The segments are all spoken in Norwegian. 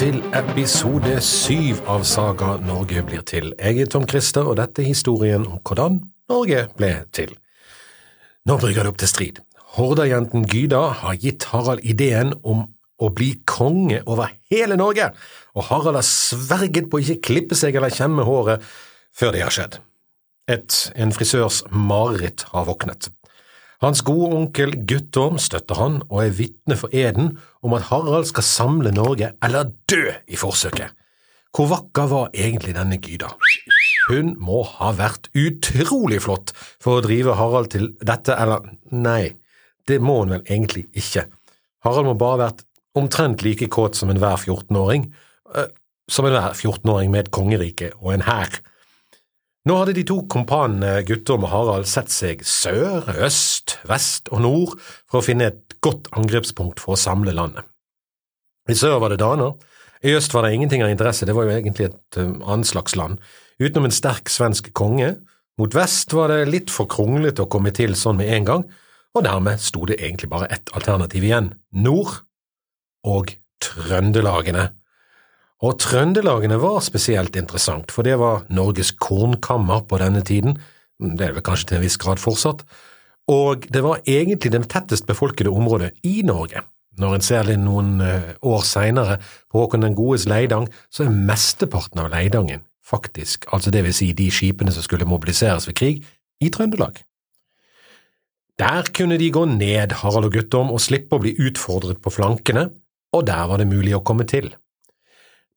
til episode syv av Saga Norge blir til. Jeg er Tom Christer, og dette er historien om hvordan Norge ble til. Nå brygger det opp til strid. Hordajenten Gyda har gitt Harald ideen om å bli konge over hele Norge, og Harald har sverget på å ikke klippe seg eller kjemme håret før det har skjedd. Et en frisørs mareritt har våknet. Hans gode onkel Guttorm støtter han og er vitne for eden om at Harald skal samle Norge eller dø i forsøket. Hvor vakker var egentlig denne Gyda? Hun må ha vært utrolig flott for å drive Harald til dette, eller nei, det må hun vel egentlig ikke. Harald må bare ha vært omtrent like kåt som enhver 14-åring, øh, som enhver 14-åring med et kongerike og en hær. Nå hadde de to kompanene Guttorm og Harald sett seg sør, øst, vest og nord for å finne et godt angrepspunkt for å samle landet. I sør var det daner, i øst var det ingenting av interesse, det var jo egentlig et um, annet slags land, utenom en sterk svensk konge, mot vest var det litt for kronglete å komme til sånn med en gang, og dermed sto det egentlig bare ett alternativ igjen, nord og Trøndelagene. Og Trøndelagene var spesielt interessant, for det var Norges kornkammer på denne tiden, det er vel kanskje til en viss grad fortsatt, og det var egentlig det tettest befolkede området i Norge. Når en ser det noen eh, år seinere på Håkon den godes Leidang, så er mesteparten av Leidangen faktisk, altså det vil si de skipene som skulle mobiliseres ved krig, i Trøndelag. Der kunne de gå ned, Harald og Guttorm, og slippe å bli utfordret på flankene, og der var det mulig å komme til.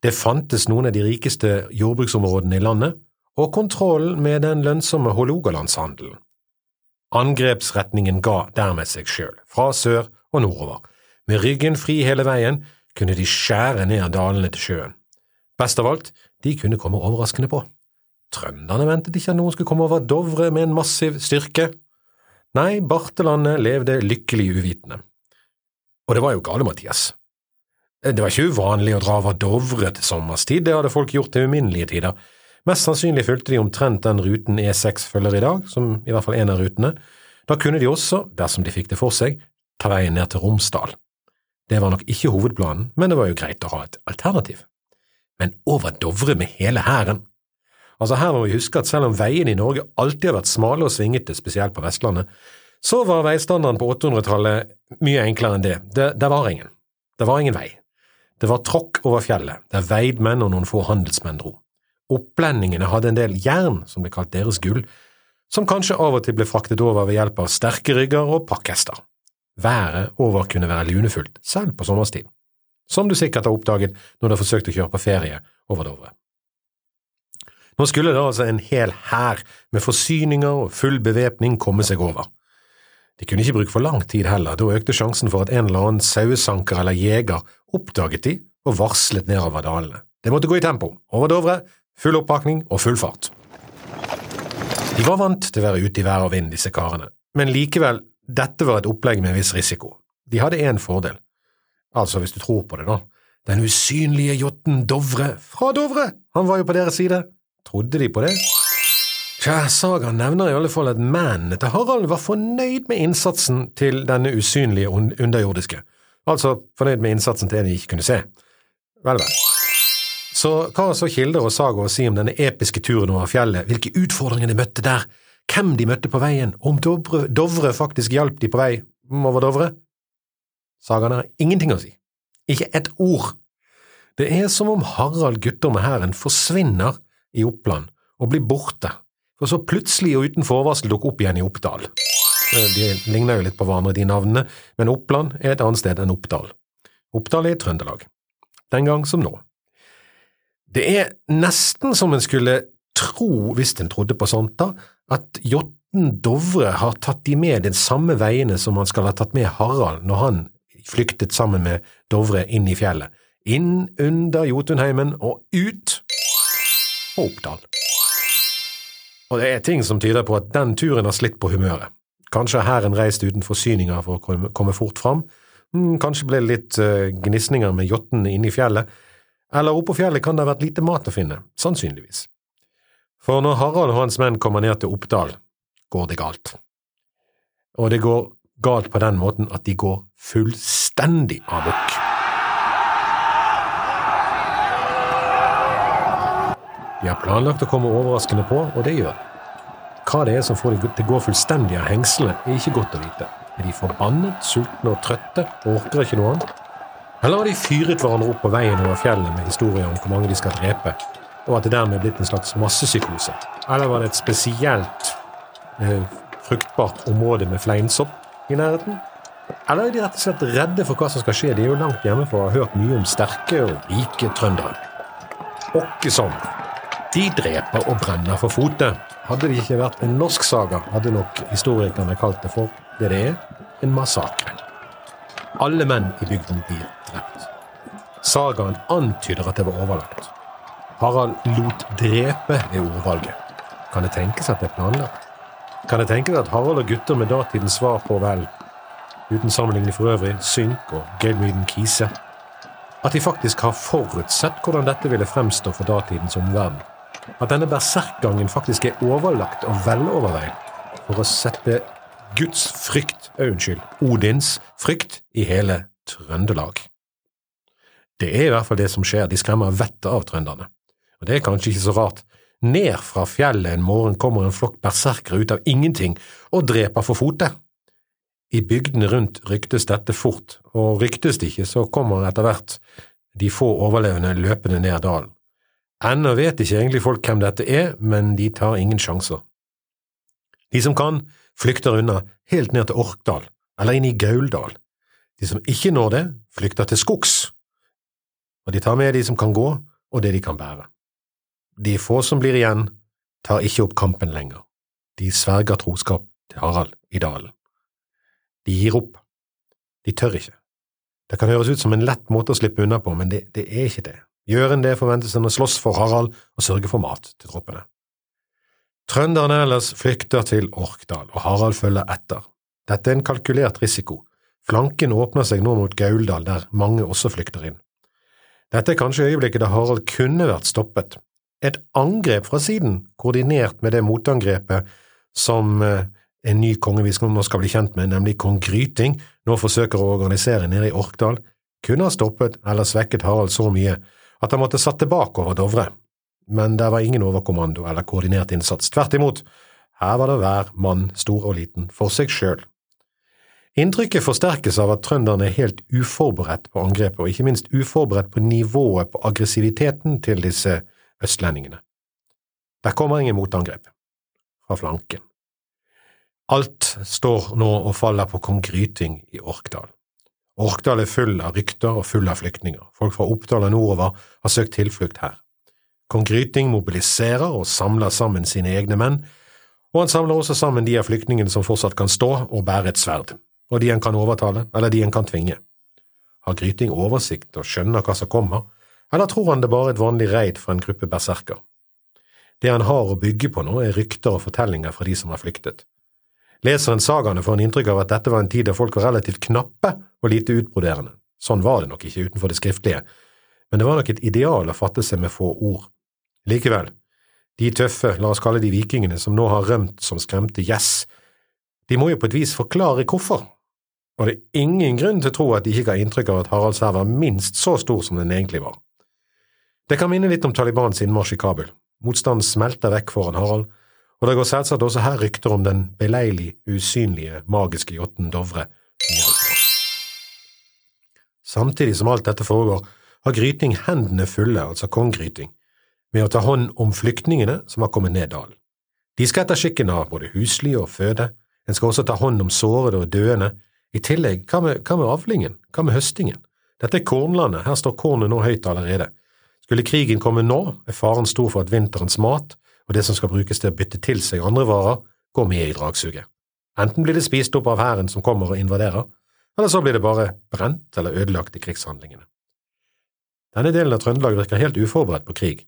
Det fantes noen av de rikeste jordbruksområdene i landet, og kontrollen med den lønnsomme Hålogalandshandelen. Angrepsretningen ga dermed seg sjøl, fra sør og nordover. Med ryggen fri hele veien kunne de skjære ned dalene til sjøen. Best av alt, de kunne komme overraskende på. Trønderne ventet ikke at noen skulle komme over Dovre med en massiv styrke. Nei, Bartelandet levde lykkelig uvitende. Og det var jo gale, Mathias. Det var ikke uvanlig å dra over Dovre til sommerstid, det hadde folk gjort til uminnelige tider. Mest sannsynlig fulgte de omtrent den ruten E6 følger i dag, som i hvert fall en av rutene. Da kunne de også, dersom de fikk det for seg, ta veien ned til Romsdal. Det var nok ikke hovedplanen, men det var jo greit å ha et alternativ. Men over Dovre med hele hæren? Altså Her må vi huske at selv om veiene i Norge alltid har vært smale og svingete, spesielt på Vestlandet, så var veistandarden på 800-tallet mye enklere enn det. det. Det var ingen. Det var ingen vei. Det var tråkk over fjellet, der veidmenn og noen få handelsmenn dro. Opplendingene hadde en del jern, som ble kalt deres gull, som kanskje av og til ble fraktet over ved hjelp av sterke rygger og pakkhester. Været over kunne være lunefullt, selv på sommerstid, som du sikkert har oppdaget når du har forsøkt å kjøre på ferie over Dovre. Nå skulle da altså en hel hær med forsyninger og full bevæpning komme seg over. De kunne ikke bruke for lang tid heller, da økte sjansen for at en eller annen sauesanker eller jeger oppdaget de og varslet nedover dalene. Det måtte gå i tempo, over Dovre, full oppakning og full fart. De var vant til å være ute i vær og vind, disse karene, men likevel, dette var et opplegg med en viss risiko. De hadde én fordel, altså hvis du tror på det, da. Den usynlige jotten Dovre fra Dovre, han var jo på deres side. Trodde de på det? Sagaen nevner i alle fall at mennene til Harald var fornøyd med innsatsen til denne usynlige underjordiske, altså fornøyd med innsatsen til en de ikke kunne se. Vel, vel. Så hva har så kilder og saga å si om denne episke turen over fjellet, hvilke utfordringer de møtte der, hvem de møtte på veien, om Dovre, Dovre faktisk hjalp de på vei over Dovre? Sagaen har ingenting å si. Ikke et ord. Det er som om Harald Guttorm og hæren forsvinner i Oppland og blir borte for så plutselig og uten forvarsel dukke opp igjen i Oppdal. Eh, de ligner jo litt på hverandre, de navnene, men Oppland er et annet sted enn Oppdal. Oppdal er i Trøndelag. Den gang som nå. Det er nesten som en skulle tro, hvis en trodde på sånt, da, at Jotten Dovre har tatt de med de samme veiene som han skal ha tatt med Harald når han flyktet sammen med Dovre inn i fjellet. Inn under Jotunheimen og ut på Oppdal. Og det er ting som tyder på at den turen har slitt på humøret. Kanskje har hæren reist uten forsyninger for å komme fort fram, hmm, kanskje ble det litt uh, gnisninger med jottene inne i fjellet, eller oppå fjellet kan det ha vært lite mat å finne, sannsynligvis. For når Harald og hans menn kommer ned til Oppdal, går det galt. Og det går galt på den måten at de går fullstendig amok. De har planlagt å komme overraskende på, og det gjør de. Hva det er som får de til å gå fullstendig av hengslene, er ikke godt å vite. Er de forbannet, sultne og trøtte og orker ikke noe annet? Eller har de fyret hverandre opp på veien over fjellet med historier om hvor mange de skal drepe, og at det dermed er blitt en slags massepsykose? Eller var det et spesielt eh, fruktbart område med fleinsopp i nærheten? Eller er de rett og slett redde for hva som skal skje? De er jo langt hjemmefra og har hørt mye om sterke og rike trøndere. Åkke sånn. De dreper og brenner for fotet. Hadde det ikke vært en norsk saga, hadde nok historikerne kalt det for det det er, en massakre. Alle menn i bygden blir drept. Sagaen antyder at det var overlagt. Harald lot drepe ved ordvalget. Kan det tenkes at det er planlagt? Kan det tenkes at Harald og gutter med datidens svar på vel, uten sammenligning for øvrig, Synk og Geirmyden Kise, at de faktisk har forutsett hvordan dette ville fremstå for datidens omverden? At denne berserkgangen faktisk er overlagt og veloverveid for å sette Guds frykt, uh, unnskyld, Odins frykt i hele Trøndelag. Det er i hvert fall det som skjer, de skremmer vettet av trønderne. Og det er kanskje ikke så rart. Ned fra fjellet en morgen kommer en flokk berserkere ut av ingenting og dreper for fote. I bygdene rundt ryktes dette fort, og ryktes det ikke, så kommer etter hvert de få overlevende løpende ned dalen. Ennå vet ikke egentlig folk hvem dette er, men de tar ingen sjanser. De som kan, flykter unna helt ned til Orkdal eller inn i Gauldal. De som ikke når det, flykter til skogs, og de tar med de som kan gå, og det de kan bære. De få som blir igjen, tar ikke opp kampen lenger. De sverger troskap til Harald i dalen. De gir opp. De tør ikke. Det kan høres ut som en lett måte å slippe unna på, men det, det er ikke det. Gjør en det, forventes en å slåss for Harald og sørge for mat til troppene. Trønderne ellers flykter til Orkdal, og Harald følger etter. Dette er en kalkulert risiko. Flanken åpner seg nå mot Gauldal, der mange også flykter inn. Dette er kanskje øyeblikket da Harald kunne vært stoppet. Et angrep fra siden, koordinert med det motangrepet som eh, en ny konge vi nå skal bli kjent med, nemlig kong Gryting, nå forsøker å organisere nede i Orkdal, kunne ha stoppet eller svekket Harald så mye at han måtte satt tilbake over Dovre men det var ingen overkommando eller koordinert innsats. Tvert imot, her var det hver mann, stor og liten, for seg sjøl. Inntrykket forsterkes av at trønderne er helt uforberedt på angrepet, og ikke minst uforberedt på nivået på aggressiviteten til disse østlendingene. Der kommer ingen motangrep fra flanken. Alt står nå og faller på kong Gryting i Orkdal. Orkdal er full av rykter og full av flyktninger. Folk fra Oppdal og nordover har søkt tilflukt her. Kong Gryting mobiliserer og samler sammen sine egne menn, og han samler også sammen de av flyktningene som fortsatt kan stå og bære et sverd, og de han kan overtale, eller de han kan tvinge. Har Gryting oversikt og skjønner hva som kommer, eller tror han det bare er et vanlig reid fra en gruppe berserker? Det han har å bygge på nå, er rykter og fortellinger fra de som har flyktet. Leser en sagaene får en inntrykk av at dette var en tid da folk var relativt knappe og lite utbroderende. Sånn var det nok ikke utenfor det skriftlige, men det var nok et ideal å fatte seg med få ord. Likevel, de tøffe, la oss kalle de vikingene som nå har rømt som skremte gjess, de må jo på et vis forklare hvorfor, og det er ingen grunn til å tro at de ikke ga inntrykk av at Haralds hær var minst så stor som den egentlig var. Det kan minne litt om Talibans innmarsj i Kabul. Motstanden smelter vekk foran Harald, og det går selvsagt også her rykter om den beleilig usynlige, magiske jotten Dovre. Samtidig som alt dette foregår, har Gryting hendene fulle, altså kong Gryting, med å ta hånd om flyktningene som har kommet ned dalen. De skal etter skikken av både husly og føde, en skal også ta hånd om sårede og døende, i tillegg, hva med, hva med avlingen, hva med høstingen? Dette er kornlandet, her står kornet nå høyt allerede. Skulle krigen komme nå, er faren stor for at vinterens mat og det som skal brukes til å bytte til seg andre varer, går med i dragsuget. Enten blir det spist opp av hæren som kommer og invaderer, eller så blir det bare brent eller ødelagt i krigshandlingene. Denne delen av Trøndelag virker helt uforberedt på krig,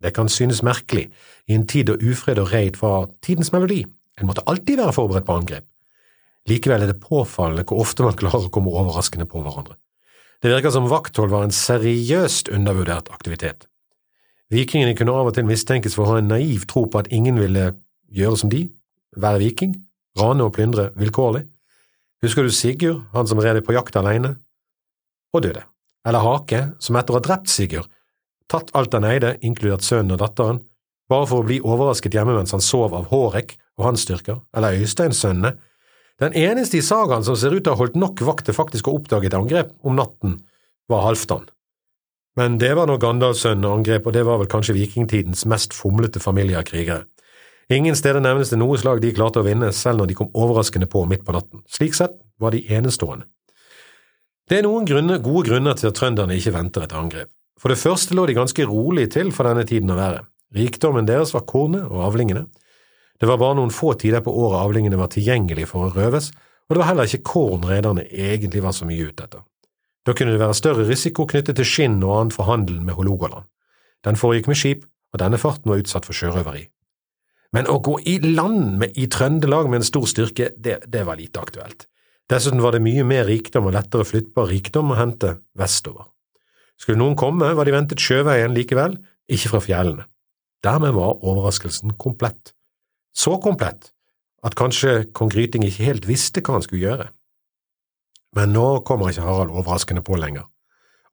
det kan synes merkelig, i en tid da ufred og raid var tidens melodi, en måtte alltid være forberedt på angrep. Likevel er det påfallende hvor ofte man klarer å komme overraskende på hverandre. Det virker som vakthold var en seriøst undervurdert aktivitet. Vikingene kunne av og til mistenkes for å ha en naiv tro på at ingen ville gjøre som de, være viking, rane og plyndre vilkårlig. Husker du Sigurd, han som red på jakt alene, og døde, eller Hake, som etter å ha drept Sigurd, tatt alt han eide, inkludert sønnen og datteren, bare for å bli overrasket hjemme mens han sov av Hårek og hans styrker, eller Øysteinsønnene, Den eneste i sagaen som ser ut til å ha holdt nok vakt til faktisk å oppdage et angrep om natten, var Halvdan. Men det var når Gandalfsønnen angrep, og det var vel kanskje vikingtidens mest fomlete familie av krigere. Ingen steder nevnes det noe slag de klarte å vinne, selv når de kom overraskende på midt på natten. Slik sett var de enestående. Det er noen grunner, gode grunner til at trønderne ikke venter et angrep. For det første lå de ganske rolig til for denne tiden av været. Rikdommen deres var kornet og avlingene. Det var bare noen få tider på året avlingene var tilgjengelige for å røves, og det var heller ikke korn rederne egentlig var så mye ute etter. Da kunne det være større risiko knyttet til skinn og annet for handelen med Hålogaland. Den foregikk med skip, og denne farten var utsatt for sjørøveri. Men å gå i land med, i Trøndelag med en stor styrke, det, det var lite aktuelt. Dessuten var det mye mer rikdom og lettere flyttbar rikdom å hente vestover. Skulle noen komme, var de ventet sjøveien likevel, ikke fra fjellene. Dermed var overraskelsen komplett. Så komplett at kanskje kong Gryting ikke helt visste hva han skulle gjøre. Men nå kommer ikke Harald overraskende på lenger,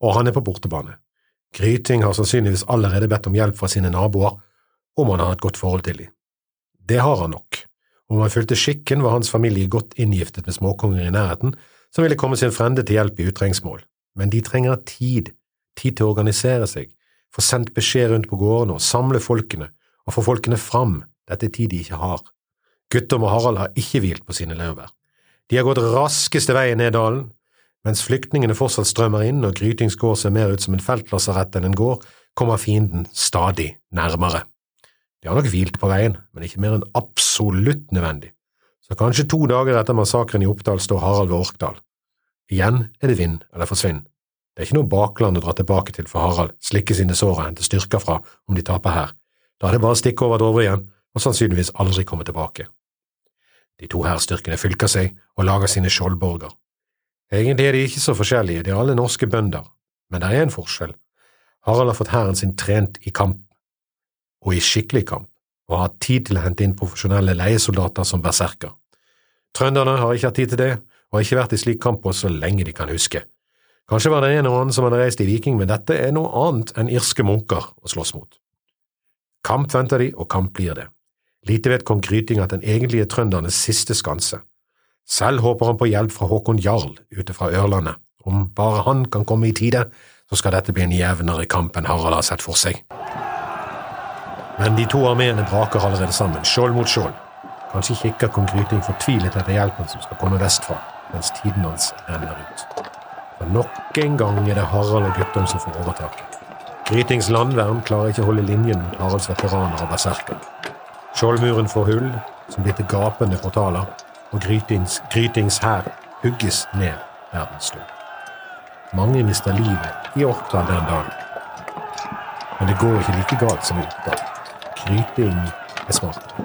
og han er på bortebane. Gryting har sannsynligvis allerede bedt om hjelp fra sine naboer, om han har et godt forhold til dem. Det har han nok. Om han fulgte skikken, var hans familie godt inngiftet med småkonger i nærheten, som ville komme sin frende til hjelp i utrengsmål. Men de trenger tid, tid til å organisere seg, få sendt beskjed rundt på gårdene og samle folkene, og få folkene fram, dette er tid de ikke har. Guttorm og Harald har ikke hvilt på sine laurbær. De har gått raskeste veien ned dalen. Mens flyktningene fortsatt strømmer inn og Grytings gård ser mer ut som en feltlasarett enn en gård, kommer fienden stadig nærmere. De har nok hvilt på veien, men ikke mer enn absolutt nødvendig. Så kanskje to dager etter massakren i Oppdal står Harald ved Orkdal. Igjen er det vind eller forsvinn. Det er ikke noe bakland å dra tilbake til for Harald, slikke sine sår og hente styrker fra om de taper her. Da er det bare å stikke over Dovre igjen, og sannsynligvis aldri komme tilbake. De to hærstyrkene fylker seg og lager sine skjoldborger. Egentlig er de ikke så forskjellige, de er alle norske bønder, men det er en forskjell. Harald har fått hæren sin trent i kamp, og i skikkelig kamp, og har hatt tid til å hente inn profesjonelle leiesoldater som berserker. Trønderne har ikke hatt tid til det, og har ikke vært i slik kamp på så lenge de kan huske. Kanskje var det en og annen som hadde reist i Viking, men dette er noe annet enn irske munker å slåss mot. Kamp venter de, og kamp blir det. Lite vet kong Gryting at den egentlig er trøndernes siste skanse. Selv håper han på hjelp fra Håkon Jarl ute fra Ørlandet. Om bare han kan komme i tide, så skal dette bli en jevnere kamp enn Harald har sett for seg. Men de to armeene braker allerede sammen, skjold mot skjold. Kanskje kikker kong Gryting fortvilet etter hjelpen som skal komme vestfra, mens tiden hans renner ut. Og nok en gang er det Harald og Guttorm som får overtaket. Grytings landvern klarer ikke å holde linjen mot Haralds veteraner og berserker. Skjoldmuren får hull, som blir til gapende portaler, og Grytings, Grytings hær hugges ned der den. Mange mister livet i Orkdal den dagen. Men det går ikke like galt som i. Gryting er smart.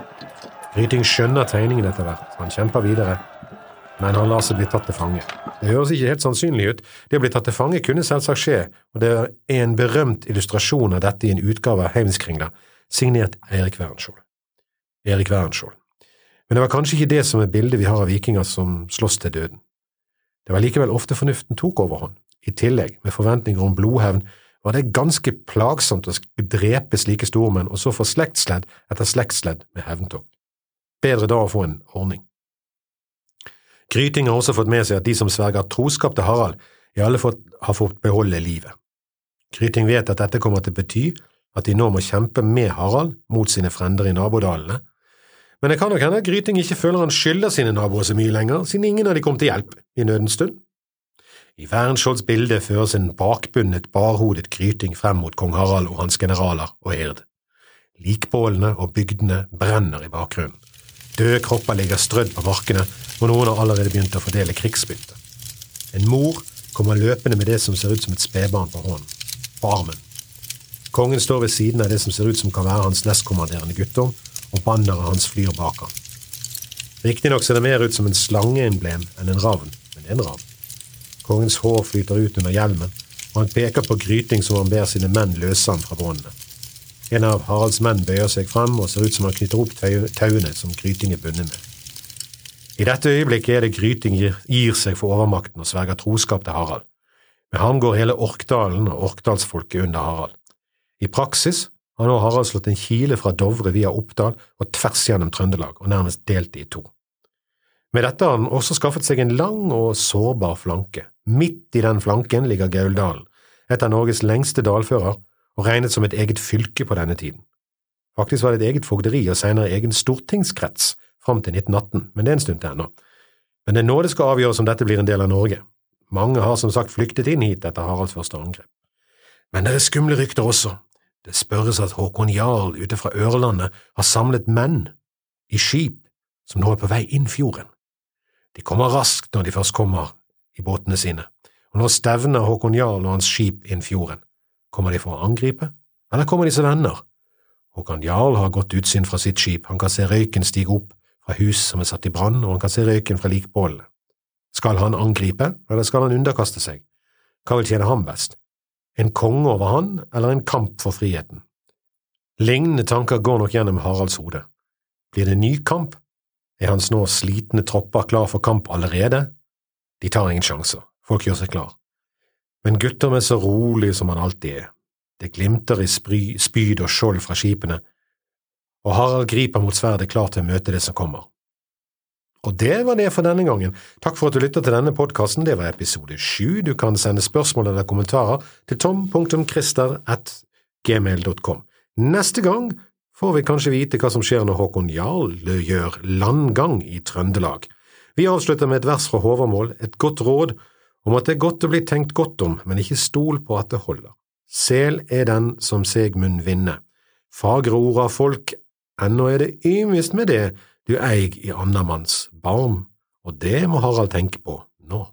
Gryting skjønner tegningen etter hvert. Han kjemper videre, men han lar seg bli tatt til fange. Det høres ikke helt sannsynlig ut. Det å bli tatt til fange kunne selvsagt skje, og det er en berømt illustrasjon av dette i en utgave av Heimskringla, signert Erik Werenskjold. Erik Werenskjold. Men det var kanskje ikke det som er bildet vi har av vikinger som slåss til døden. Det var likevel ofte fornuften tok overhånd. I tillegg, med forventninger om blodhevn, var det ganske plagsomt å drepe slike stormenn og så få slektsledd etter slektsledd med hevntokt. Bedre da å få en ordning. Gryting har også fått med seg at de som sverger troskap til Harald, i alle fall har fått beholde livet. Gryting vet at dette kommer til å bety at de nå må kjempe med Harald mot sine frender i nabodalene, men det kan nok hende at Gryting ikke føler han skylder sine naboer så mye lenger, siden ingen av de kom til hjelp i nødens stund. I Wernskjolds bilde føres en bakbundet, barhodet Gryting frem mot kong Harald og hans generaler og hird. Likbålene og bygdene brenner i bakgrunnen. Døde kropper ligger strødd på markene, og noen har allerede begynt å fordele krigsbytte. En mor kommer løpende med det som ser ut som et spedbarn på hånden, på armen. Kongen står ved siden av det som ser ut som kan være hans nestkommanderende guttom, og banneret hans flyr bak ham. Riktignok ser det mer ut som en slangeemblem enn en ravn, men det er en ravn. Kongens hår flyter ut under hjelmen, og han peker på Gryting som han ber sine menn løse ham fra båndene. En av Haralds menn bøyer seg frem og ser ut som han knytter opp tauene som Gryting er bundet med. I dette øyeblikket er det Gryting gir, seg for overmakten og sverger troskap til Harald. Med ham går hele Orkdalen og orkdalsfolket under Harald. I praksis har nå Harald slått en kile fra Dovre via Oppdal og tvers gjennom Trøndelag, og nærmest delt i to. Med dette har han også skaffet seg en lang og sårbar flanke. Midt i den flanken ligger Gauldalen, et av Norges lengste dalfører, og regnet som et eget fylke på denne tiden. Faktisk var det et eget fogderi og senere egen stortingskrets fram til 1918, men det er en stund til ennå. Men det er nå det skal avgjøres om dette blir en del av Norge. Mange har som sagt flyktet inn hit etter Haralds første angrep. Men det er skumle rykter også. Det spørres at Håkon Jarl ute fra Ørlandet har samlet menn i skip som nå er på vei inn fjorden. De kommer raskt når de først kommer i båtene sine, og nå stevner Håkon Jarl og hans skip inn fjorden. Kommer de for å angripe, eller kommer de som venner? Håkon Jarl har godt utsyn fra sitt skip, han kan se røyken stige opp fra hus som er satt i brann, og han kan se røyken fra likbålene. Skal han angripe, eller skal han underkaste seg? Hva vil tjene ham best? En konge over han, eller en kamp for friheten? Lignende tanker går nok gjennom Haralds hode. Blir det ny kamp, er hans nå slitne tropper klar for kamp allerede? De tar ingen sjanser, folk gjør seg klar. Men gutter med så rolig som han alltid er, det glimter i spyd og skjold fra skipene, og Harald griper mot sverdet klar til å møte det som kommer. Og det var det for denne gangen. Takk for at du lytter til denne podkasten, det var episode sju. Du kan sende spørsmål eller kommentarer til tom.christer.gmail.com. Neste gang får vi kanskje vite hva som skjer når Håkon Jarl gjør landgang i Trøndelag. Vi avslutter med et vers fra Håvamål, et godt råd om at det er godt å bli tenkt godt om, men ikke stol på at det holder. Sel er den som seg munn vinne. Fagre ord av folk, ennå er det ymist med det du eier i annanmanns barm, og det må Harald tenke på nå.